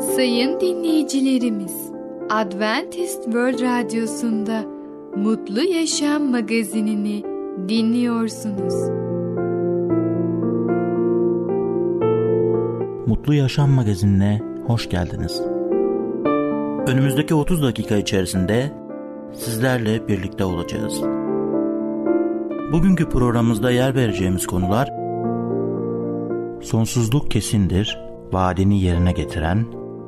Sayın dinleyicilerimiz, Adventist World Radyosu'nda Mutlu Yaşam magazinini dinliyorsunuz. Mutlu Yaşam magazinine hoş geldiniz. Önümüzdeki 30 dakika içerisinde sizlerle birlikte olacağız. Bugünkü programımızda yer vereceğimiz konular Sonsuzluk kesindir, vaadini yerine getiren,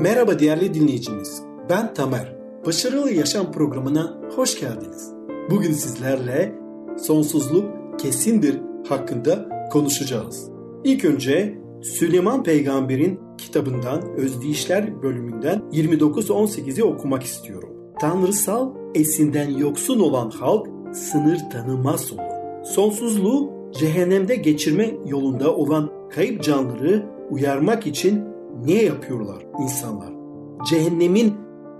Merhaba değerli dinleyicimiz. Ben Tamer. Başarılı Yaşam programına hoş geldiniz. Bugün sizlerle sonsuzluk kesindir hakkında konuşacağız. İlk önce Süleyman Peygamber'in kitabından Özdeyişler bölümünden 29-18'i okumak istiyorum. Tanrısal esinden yoksun olan halk sınır tanımaz olur. Sonsuzluğu cehennemde geçirme yolunda olan kayıp canları uyarmak için ne yapıyorlar insanlar? Cehennemin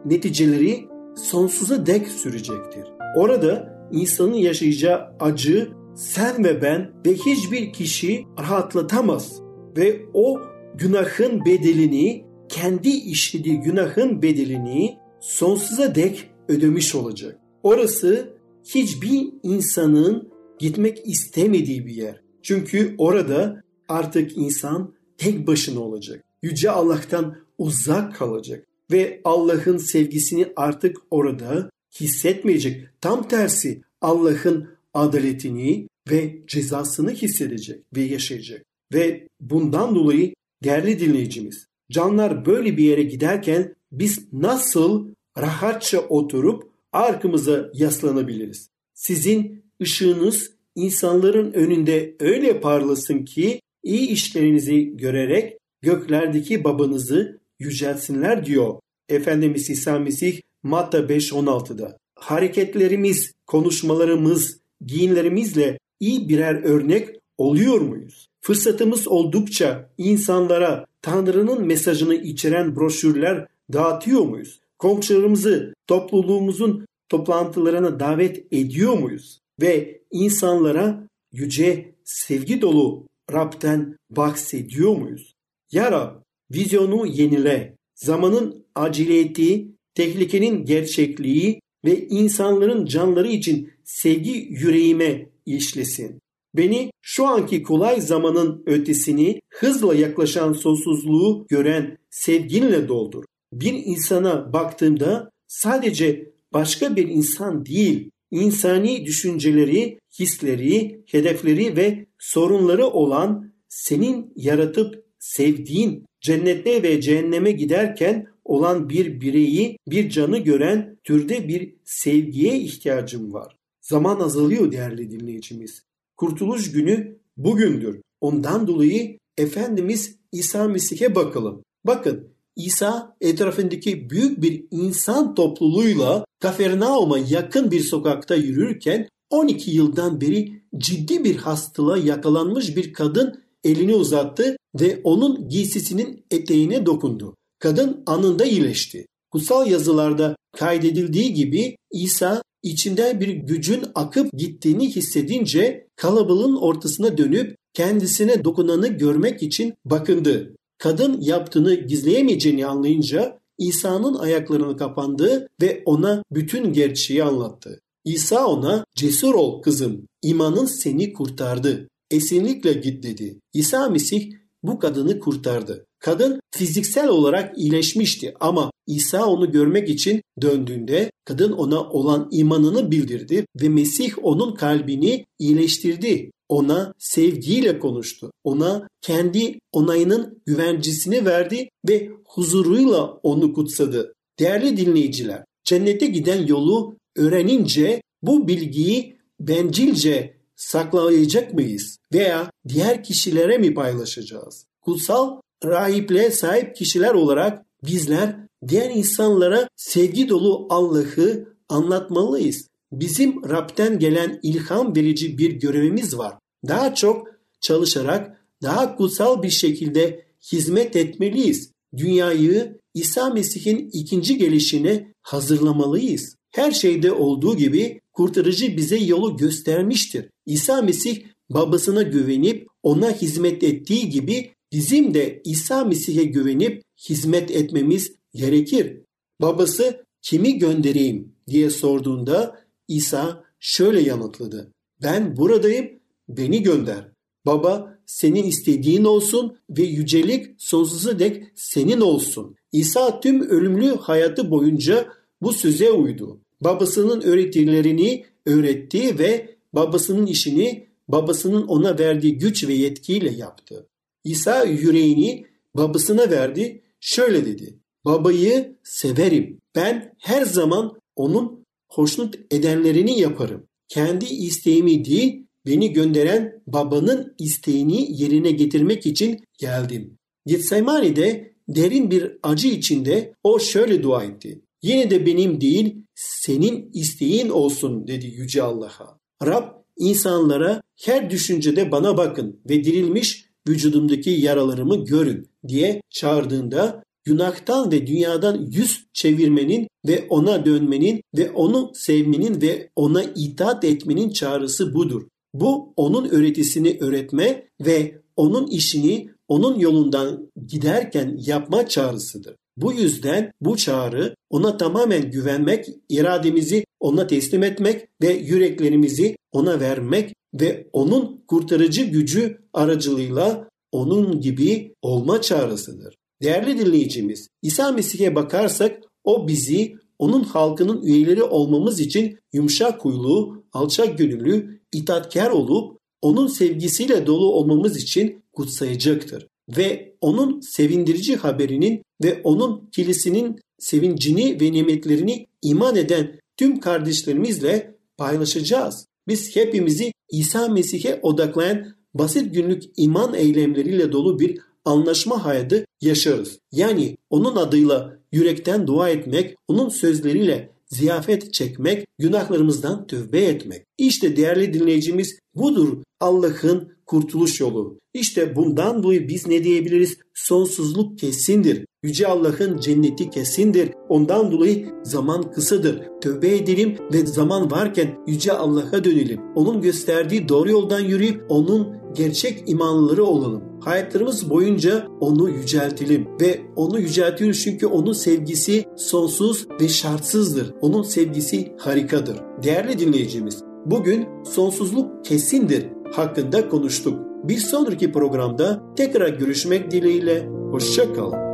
neticeleri sonsuza dek sürecektir. Orada insanın yaşayacağı acı sen ve ben ve hiçbir kişi rahatlatamaz ve o günahın bedelini kendi işlediği günahın bedelini sonsuza dek ödemiş olacak. Orası hiçbir insanın gitmek istemediği bir yer. Çünkü orada artık insan tek başına olacak. Yüce Allah'tan uzak kalacak ve Allah'ın sevgisini artık orada hissetmeyecek. Tam tersi Allah'ın adaletini ve cezasını hissedecek ve yaşayacak. Ve bundan dolayı değerli dinleyicimiz, canlar böyle bir yere giderken biz nasıl rahatça oturup arkamıza yaslanabiliriz? Sizin ışığınız insanların önünde öyle parlasın ki iyi işlerinizi görerek göklerdeki babanızı yücelsinler diyor Efendimiz İsa Mesih Matta 5.16'da. Hareketlerimiz, konuşmalarımız, giyinlerimizle iyi birer örnek oluyor muyuz? Fırsatımız oldukça insanlara Tanrı'nın mesajını içeren broşürler dağıtıyor muyuz? Komşularımızı topluluğumuzun toplantılarına davet ediyor muyuz? Ve insanlara yüce sevgi dolu Rab'den bahsediyor muyuz? Ya Rab, vizyonu yenile, zamanın aciliyeti, tehlikenin gerçekliği ve insanların canları için sevgi yüreğime işlesin. Beni şu anki kolay zamanın ötesini hızla yaklaşan sonsuzluğu gören sevginle doldur. Bir insana baktığımda sadece başka bir insan değil, insani düşünceleri, hisleri, hedefleri ve sorunları olan senin yaratıp sevdiğin cennette ve cehenneme giderken olan bir bireyi, bir canı gören türde bir sevgiye ihtiyacım var. Zaman azalıyor değerli dinleyicimiz. Kurtuluş günü bugündür. Ondan dolayı Efendimiz İsa Mesih'e bakalım. Bakın İsa etrafındaki büyük bir insan topluluğuyla Kafernaum'a yakın bir sokakta yürürken 12 yıldan beri ciddi bir hastalığa yakalanmış bir kadın elini uzattı ve onun giysisinin eteğine dokundu. Kadın anında iyileşti. Kutsal yazılarda kaydedildiği gibi İsa içinden bir gücün akıp gittiğini hissedince kalabalığın ortasına dönüp kendisine dokunanı görmek için bakındı. Kadın yaptığını gizleyemeyeceğini anlayınca İsa'nın ayaklarını kapandı ve ona bütün gerçeği anlattı. İsa ona cesur ol kızım, imanın seni kurtardı. Esinlikle git dedi. İsa Mesih bu kadını kurtardı. Kadın fiziksel olarak iyileşmişti ama İsa onu görmek için döndüğünde kadın ona olan imanını bildirdi ve Mesih onun kalbini iyileştirdi. Ona sevgiyle konuştu. Ona kendi onayının güvencisini verdi ve huzuruyla onu kutsadı. Değerli dinleyiciler, cennete giden yolu öğrenince bu bilgiyi bencilce saklayacak mıyız veya diğer kişilere mi paylaşacağız? Kutsal rahiple sahip kişiler olarak bizler diğer insanlara sevgi dolu Allah'ı anlatmalıyız. Bizim Rab'den gelen ilham verici bir görevimiz var. Daha çok çalışarak daha kutsal bir şekilde hizmet etmeliyiz. Dünyayı İsa Mesih'in ikinci gelişine hazırlamalıyız. Her şeyde olduğu gibi kurtarıcı bize yolu göstermiştir. İsa Mesih babasına güvenip ona hizmet ettiği gibi bizim de İsa Mesih'e güvenip hizmet etmemiz gerekir. Babası kimi göndereyim diye sorduğunda İsa şöyle yanıtladı. Ben buradayım, beni gönder. Baba senin istediğin olsun ve yücelik sonsuza dek senin olsun. İsa tüm ölümlü hayatı boyunca bu söze uydu. Babasının öğretilerini öğretti ve babasının işini babasının ona verdiği güç ve yetkiyle yaptı. İsa yüreğini babasına verdi. Şöyle dedi. Babayı severim. Ben her zaman onun hoşnut edenlerini yaparım. Kendi isteğimi değil, beni gönderen babanın isteğini yerine getirmek için geldim. Getsemani'de derin bir acı içinde o şöyle dua etti. Yine de benim değil senin isteğin olsun dedi Yüce Allah'a. Rab insanlara her düşüncede bana bakın ve dirilmiş vücudumdaki yaralarımı görün diye çağırdığında günahtan ve dünyadan yüz çevirmenin ve ona dönmenin ve onu sevmenin ve ona itaat etmenin çağrısı budur. Bu onun öğretisini öğretme ve onun işini onun yolundan giderken yapma çağrısıdır. Bu yüzden bu çağrı ona tamamen güvenmek, irademizi ona teslim etmek ve yüreklerimizi ona vermek ve onun kurtarıcı gücü aracılığıyla onun gibi olma çağrısıdır. Değerli dinleyicimiz, İsa Mesih'e bakarsak o bizi onun halkının üyeleri olmamız için yumuşak huylu, alçak gönüllü, itaatkar olup onun sevgisiyle dolu olmamız için kutsayacaktır. Ve onun sevindirici haberinin ve onun kilisinin sevincini ve nimetlerini iman eden tüm kardeşlerimizle paylaşacağız. Biz hepimizi İsa Mesih'e odaklayan basit günlük iman eylemleriyle dolu bir anlaşma hayatı yaşarız. Yani onun adıyla yürekten dua etmek, onun sözleriyle ziyafet çekmek, günahlarımızdan tövbe etmek. İşte değerli dinleyicimiz budur Allah'ın kurtuluş yolu. İşte bundan dolayı biz ne diyebiliriz? Sonsuzluk kesindir. Yüce Allah'ın cenneti kesindir. Ondan dolayı zaman kısadır. Tövbe edelim ve zaman varken Yüce Allah'a dönelim. Onun gösterdiği doğru yoldan yürüyüp onun gerçek imanlıları olalım. Hayatlarımız boyunca onu yüceltelim ve onu yüceltiyoruz çünkü onun sevgisi sonsuz ve şartsızdır. Onun sevgisi harikadır. Değerli dinleyicimiz, bugün sonsuzluk kesindir hakkında konuştuk. Bir sonraki programda tekrar görüşmek dileğiyle. Hoşçakalın.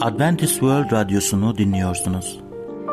Adventist World Radyosu'nu dinliyorsunuz.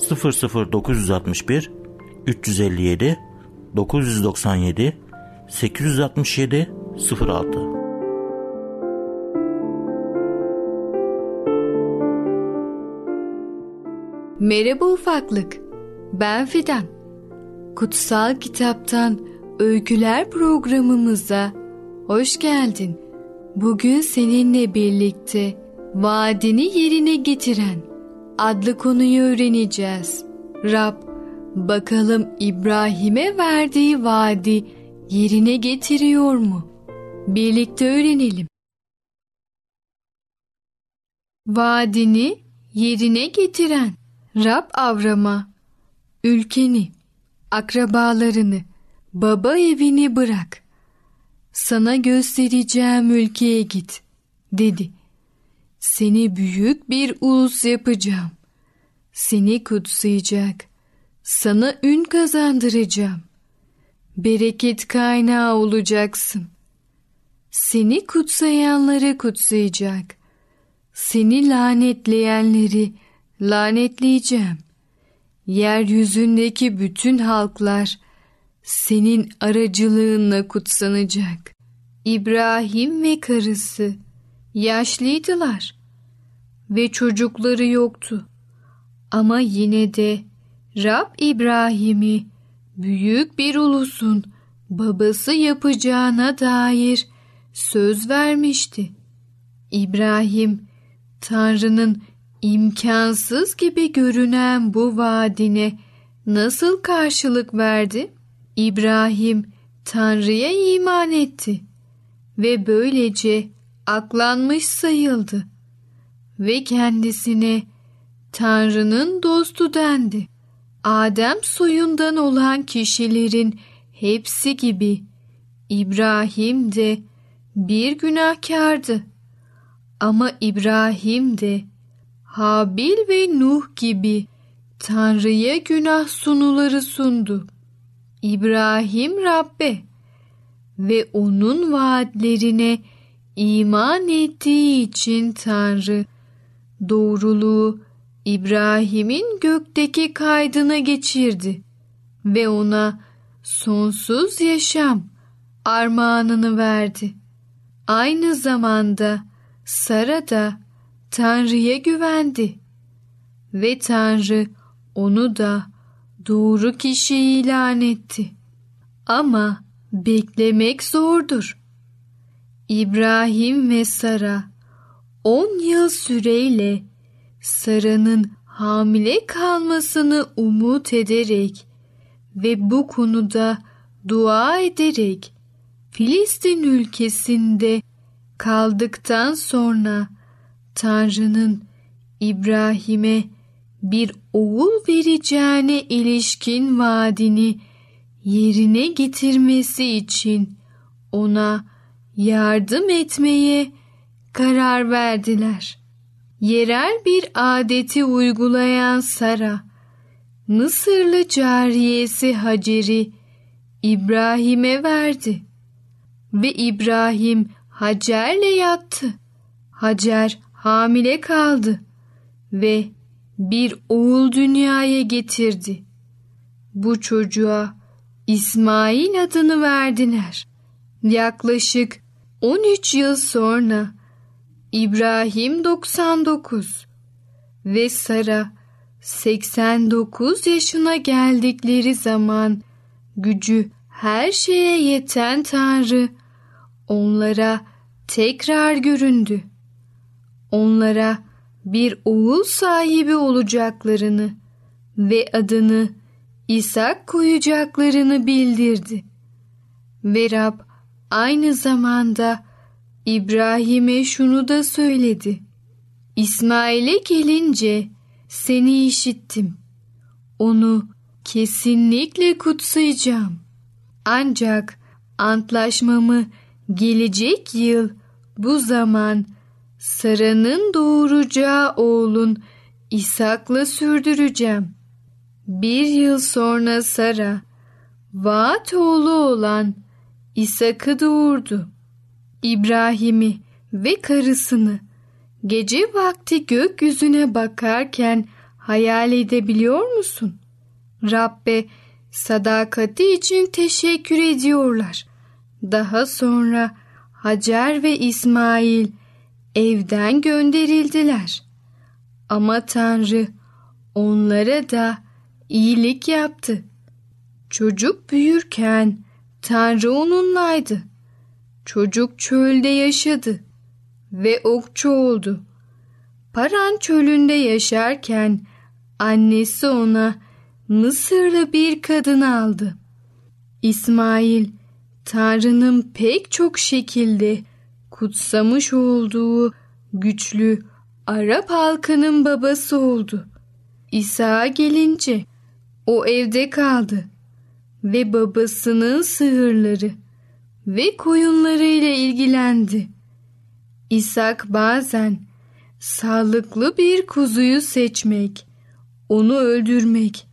00961 357 997 867 06 Merhaba ufaklık. Ben Fidan. Kutsal Kitaptan Öyküler programımıza hoş geldin. Bugün seninle birlikte vaadini yerine getiren adlı konuyu öğreneceğiz. Rab Bakalım İbrahim'e verdiği vaadi yerine getiriyor mu? Birlikte öğrenelim. Vaadini yerine getiren Rab Avram'a ülkeni, akrabalarını, baba evini bırak. Sana göstereceğim ülkeye git, dedi. Seni büyük bir ulus yapacağım. Seni kutsayacak. Sana ün kazandıracağım. Bereket kaynağı olacaksın. Seni kutsayanları kutsayacak. Seni lanetleyenleri lanetleyeceğim. Yeryüzündeki bütün halklar senin aracılığınla kutsanacak. İbrahim ve karısı yaşlıydılar ve çocukları yoktu. Ama yine de Rab İbrahim'i büyük bir ulusun babası yapacağına dair söz vermişti. İbrahim Tanrı'nın imkansız gibi görünen bu vaadine nasıl karşılık verdi? İbrahim Tanrı'ya iman etti ve böylece aklanmış sayıldı ve kendisine Tanrı'nın dostu dendi. Adem soyundan olan kişilerin hepsi gibi İbrahim de bir günahkardı. Ama İbrahim de Habil ve Nuh gibi Tanrı'ya günah sunuları sundu. İbrahim Rabbe ve onun vaatlerine iman ettiği için Tanrı doğruluğu İbrahim'in gökteki kaydına geçirdi ve ona sonsuz yaşam armağanını verdi. Aynı zamanda Sara da Tanrı'ya güvendi ve Tanrı onu da doğru kişi ilan etti. Ama beklemek zordur. İbrahim ve Sara on yıl süreyle Sara'nın hamile kalmasını umut ederek ve bu konuda dua ederek Filistin ülkesinde kaldıktan sonra Tanrı'nın İbrahim'e bir oğul vereceğine ilişkin vaadini yerine getirmesi için ona yardım etmeye karar verdiler. Yerel bir adeti uygulayan Sara, Mısırlı cariyesi Hacer'i İbrahim'e verdi ve İbrahim Hacer'le yattı. Hacer hamile kaldı ve bir oğul dünyaya getirdi. Bu çocuğa İsmail adını verdiler. Yaklaşık 13 yıl sonra İbrahim 99 ve Sara 89 yaşına geldikleri zaman gücü her şeye yeten Tanrı onlara tekrar göründü. Onlara bir oğul sahibi olacaklarını ve adını İshak koyacaklarını bildirdi. Ve Rab aynı zamanda İbrahim'e şunu da söyledi. İsmail'e gelince seni işittim. Onu kesinlikle kutsayacağım. Ancak antlaşmamı gelecek yıl bu zaman Sara'nın doğuracağı oğlun İshak'la sürdüreceğim. Bir yıl sonra Sara, vaat oğlu olan İshak'ı doğurdu. İbrahim'i ve karısını gece vakti gökyüzüne bakarken hayal edebiliyor musun? Rabbe sadakati için teşekkür ediyorlar. Daha sonra Hacer ve İsmail evden gönderildiler. Ama Tanrı onlara da iyilik yaptı. Çocuk büyürken Tanrı onunlaydı. Çocuk çölde yaşadı ve okçu oldu. Paran çölünde yaşarken annesi ona Mısırlı bir kadın aldı. İsmail Tanrı'nın pek çok şekilde kutsamış olduğu güçlü Arap halkının babası oldu. İsa gelince o evde kaldı ve babasının sığırları ve koyunları ile ilgilendi. İshak bazen sağlıklı bir kuzuyu seçmek, onu öldürmek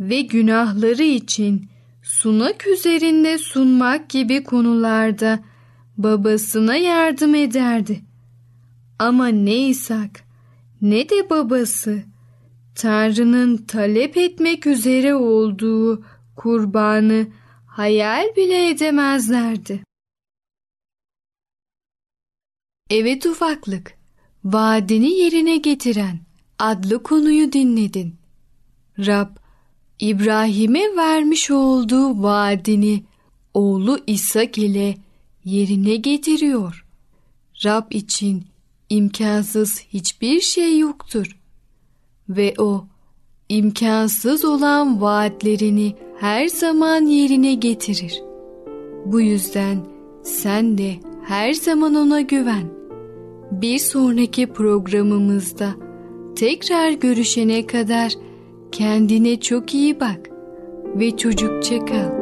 ve günahları için sunak üzerinde sunmak gibi konularda babasına yardım ederdi. Ama ne İshak ne de babası Tanrı'nın talep etmek üzere olduğu kurbanı hayal bile edemezlerdi. Evet ufaklık, vaadini yerine getiren adlı konuyu dinledin. Rab, İbrahim'e vermiş olduğu vaadini oğlu İshak ile yerine getiriyor. Rab için imkansız hiçbir şey yoktur. Ve o imkansız olan vaatlerini her zaman yerine getirir. Bu yüzden sen de her zaman ona güven. Bir sonraki programımızda tekrar görüşene kadar kendine çok iyi bak ve çocukça kal.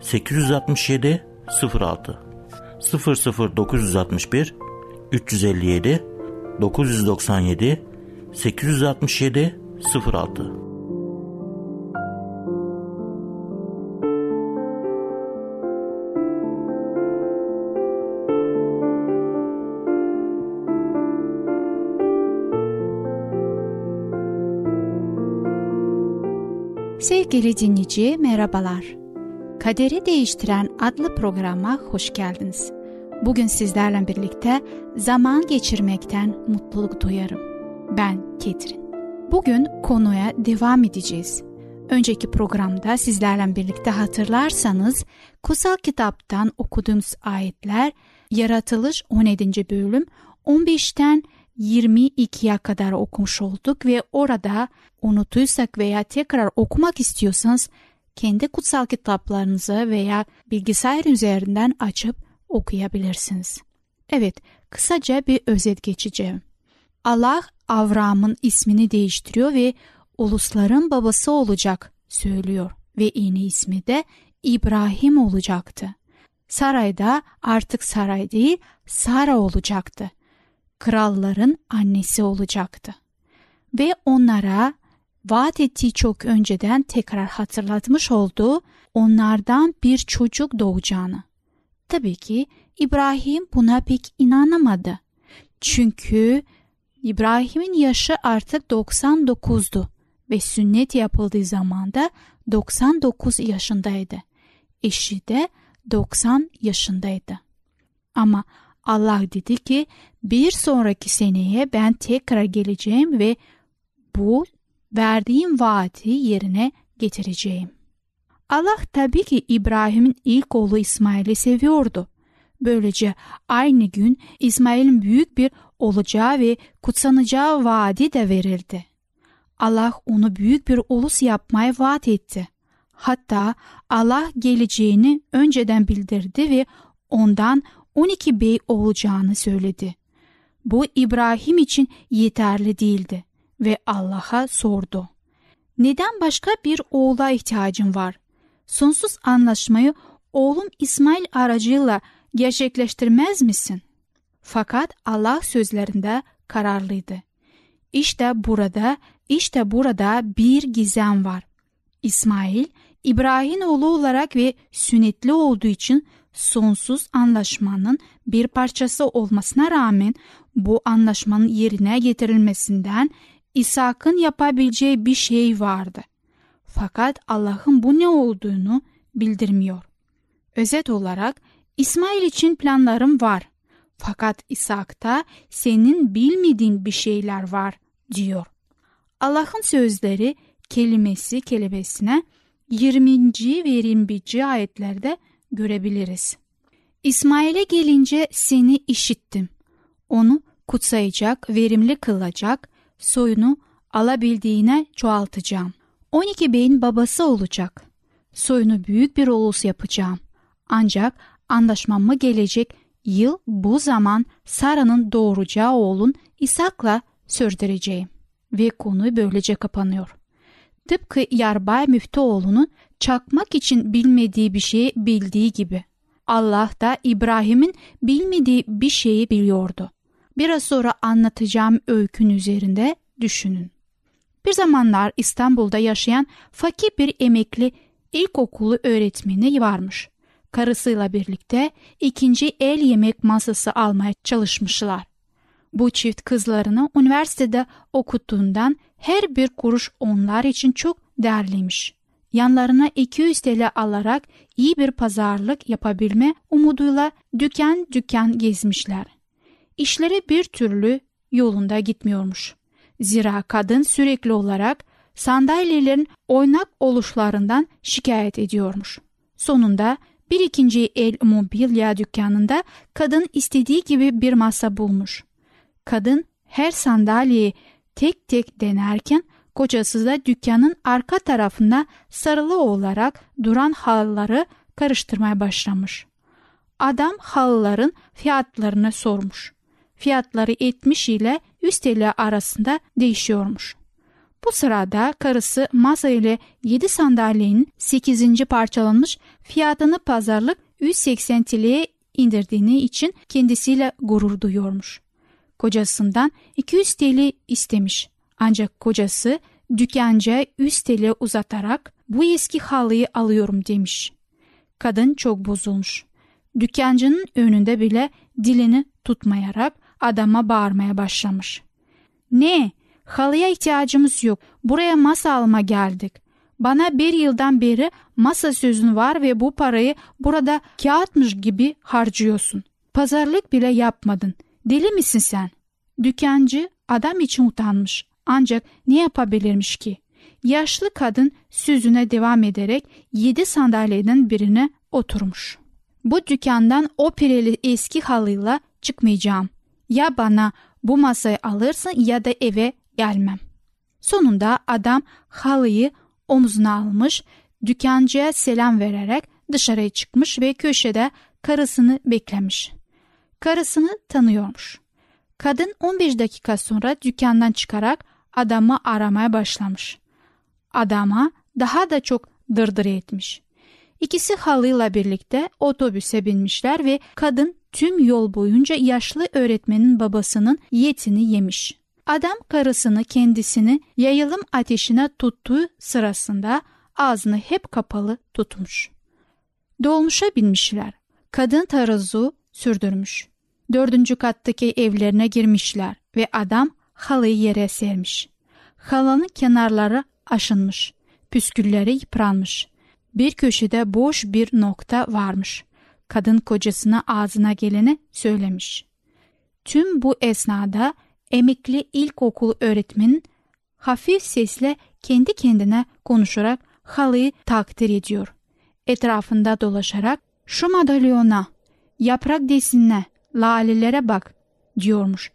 867 06 00961 357 997 867 06 Sevgili dinleyici merhabalar. Kaderi Değiştiren adlı programa hoş geldiniz. Bugün sizlerle birlikte zaman geçirmekten mutluluk duyarım. Ben Ketrin. Bugün konuya devam edeceğiz. Önceki programda sizlerle birlikte hatırlarsanız kutsal kitaptan okuduğumuz ayetler Yaratılış 17. bölüm 15'ten 22'ye kadar okumuş olduk ve orada unuttuysak veya tekrar okumak istiyorsanız kendi kutsal kitaplarınızı veya bilgisayar üzerinden açıp okuyabilirsiniz. Evet, kısaca bir özet geçeceğim. Allah Avram'ın ismini değiştiriyor ve ulusların babası olacak söylüyor ve yeni ismi de İbrahim olacaktı. Sarayda artık saray değil Sara olacaktı. Kralların annesi olacaktı. Ve onlara vaat ettiği çok önceden tekrar hatırlatmış olduğu onlardan bir çocuk doğacağını. Tabii ki İbrahim buna pek inanamadı. Çünkü İbrahim'in yaşı artık 99'du ve sünnet yapıldığı zaman da 99 yaşındaydı. Eşi de 90 yaşındaydı. Ama Allah dedi ki bir sonraki seneye ben tekrar geleceğim ve bu verdiğim vaati yerine getireceğim. Allah tabii ki İbrahim'in ilk oğlu İsmail'i seviyordu. Böylece aynı gün İsmail'in büyük bir olacağı ve kutsanacağı vaadi de verildi. Allah onu büyük bir ulus yapmaya vaat etti. Hatta Allah geleceğini önceden bildirdi ve ondan 12 bey olacağını söyledi. Bu İbrahim için yeterli değildi ve Allah'a sordu. Neden başka bir oğula ihtiyacım var? Sonsuz anlaşmayı oğlum İsmail aracıyla gerçekleştirmez misin? Fakat Allah sözlerinde kararlıydı. İşte burada, işte burada bir gizem var. İsmail, İbrahim oğlu olarak ve sünnetli olduğu için sonsuz anlaşmanın bir parçası olmasına rağmen bu anlaşmanın yerine getirilmesinden İshak'ın yapabileceği bir şey vardı. Fakat Allah'ın bu ne olduğunu bildirmiyor. Özet olarak İsmail için planlarım var. Fakat İshak'ta senin bilmediğin bir şeyler var diyor. Allah'ın sözleri kelimesi kelimesine 20. ve 21. ayetlerde görebiliriz. İsmail'e gelince seni işittim. Onu kutsayacak, verimli kılacak, soyunu alabildiğine çoğaltacağım. 12 beyin babası olacak. Soyunu büyük bir ulus yapacağım. Ancak anlaşmamı gelecek yıl bu zaman Sara'nın doğuracağı oğlun İshak'la sürdüreceğim. Ve konu böylece kapanıyor. Tıpkı Yarbay Müftüoğlu'nun çakmak için bilmediği bir şeyi bildiği gibi. Allah da İbrahim'in bilmediği bir şeyi biliyordu. Biraz sonra anlatacağım öykün üzerinde düşünün. Bir zamanlar İstanbul'da yaşayan fakir bir emekli ilkokulu öğretmeni varmış. Karısıyla birlikte ikinci el yemek masası almaya çalışmışlar. Bu çift kızlarını üniversitede okuttuğundan her bir kuruş onlar için çok değerliymiş. Yanlarına 200 TL alarak iyi bir pazarlık yapabilme umuduyla dükkan dükkan gezmişler. İşleri bir türlü yolunda gitmiyormuş. Zira kadın sürekli olarak sandalyelerin oynak oluşlarından şikayet ediyormuş. Sonunda bir ikinci el mobilya dükkanında kadın istediği gibi bir masa bulmuş. Kadın her sandalyeyi tek tek denerken kocası da dükkanın arka tarafında sarılı olarak duran halıları karıştırmaya başlamış. Adam halıların fiyatlarını sormuş. Fiyatları 70 ile 100 TL arasında değişiyormuş. Bu sırada karısı masa ile 7 sandalyenin 8. parçalanmış fiyatını pazarlık 180 TL'ye indirdiğini için kendisiyle gurur duyuyormuş. Kocasından 200 TL istemiş. Ancak kocası dükkanca 100 TL uzatarak bu eski halıyı alıyorum demiş. Kadın çok bozulmuş. Dükkancının önünde bile dilini tutmayarak adama bağırmaya başlamış. Ne? Halıya ihtiyacımız yok. Buraya masa alma geldik. Bana bir yıldan beri masa sözün var ve bu parayı burada kağıtmış gibi harcıyorsun. Pazarlık bile yapmadın. Deli misin sen? Dükkancı adam için utanmış. Ancak ne yapabilirmiş ki? Yaşlı kadın sözüne devam ederek yedi sandalyeden birine oturmuş. Bu dükkandan o pireli eski halıyla çıkmayacağım. Ya bana bu masayı alırsın ya da eve gelmem. Sonunda adam halıyı omzuna almış, dükkancıya selam vererek dışarıya çıkmış ve köşede karısını beklemiş. Karısını tanıyormuş. Kadın 15 dakika sonra dükkandan çıkarak adamı aramaya başlamış. Adama daha da çok dırdır etmiş. İkisi halıyla birlikte otobüse binmişler ve kadın tüm yol boyunca yaşlı öğretmenin babasının yetini yemiş. Adam karısını kendisini yayılım ateşine tuttuğu sırasında ağzını hep kapalı tutmuş. Dolmuşa binmişler. Kadın tarazu sürdürmüş. Dördüncü kattaki evlerine girmişler ve adam halıyı yere sermiş. Halının kenarları aşınmış, püskülleri yıpranmış. Bir köşede boş bir nokta varmış. Kadın kocasına ağzına geleni söylemiş. Tüm bu esnada emekli ilkokul öğretmenin hafif sesle kendi kendine konuşarak halıyı takdir ediyor. Etrafında dolaşarak şu madalyona, yaprak desinine, lalelere bak diyormuş.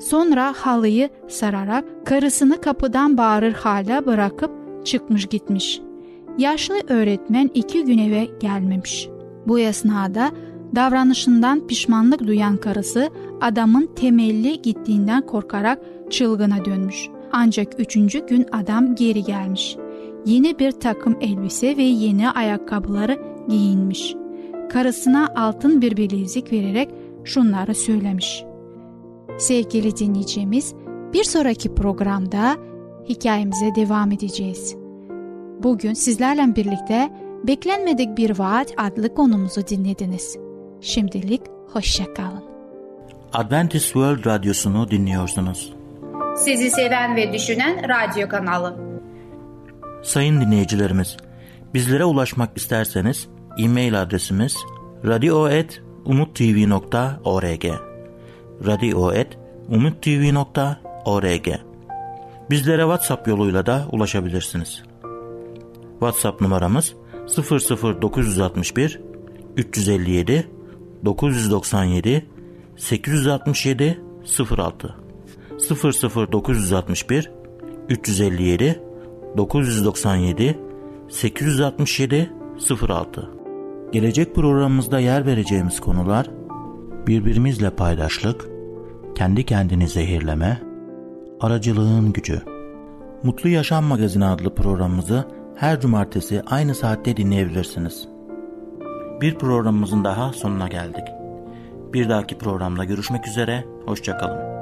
Sonra halıyı sararak karısını kapıdan bağırır hale bırakıp çıkmış gitmiş. Yaşlı öğretmen iki gün eve gelmemiş. Bu esnada davranışından pişmanlık duyan karısı adamın temelli gittiğinden korkarak çılgına dönmüş. Ancak üçüncü gün adam geri gelmiş. Yeni bir takım elbise ve yeni ayakkabıları giyinmiş. Karısına altın bir bilezik vererek şunları söylemiş. Sevgili dinleyicimiz, bir sonraki programda hikayemize devam edeceğiz. Bugün sizlerle birlikte Beklenmedik Bir Vaat adlı konumuzu dinlediniz. Şimdilik hoşça kalın. Adventist World Radyosu'nu dinliyorsunuz. Sizi seven ve düşünen radyo kanalı. Sayın dinleyicilerimiz, bizlere ulaşmak isterseniz e-mail adresimiz radio.umutv.org radio.umutv.org Bizlere WhatsApp yoluyla da ulaşabilirsiniz. WhatsApp numaramız 00961 357 997 867 06 00961 357 997 867 06 Gelecek programımızda yer vereceğimiz konular birbirimizle paydaşlık, kendi kendini zehirleme, aracılığın gücü. Mutlu Yaşam Magazini adlı programımızı her cumartesi aynı saatte dinleyebilirsiniz. Bir programımızın daha sonuna geldik. Bir dahaki programda görüşmek üzere, hoşçakalın.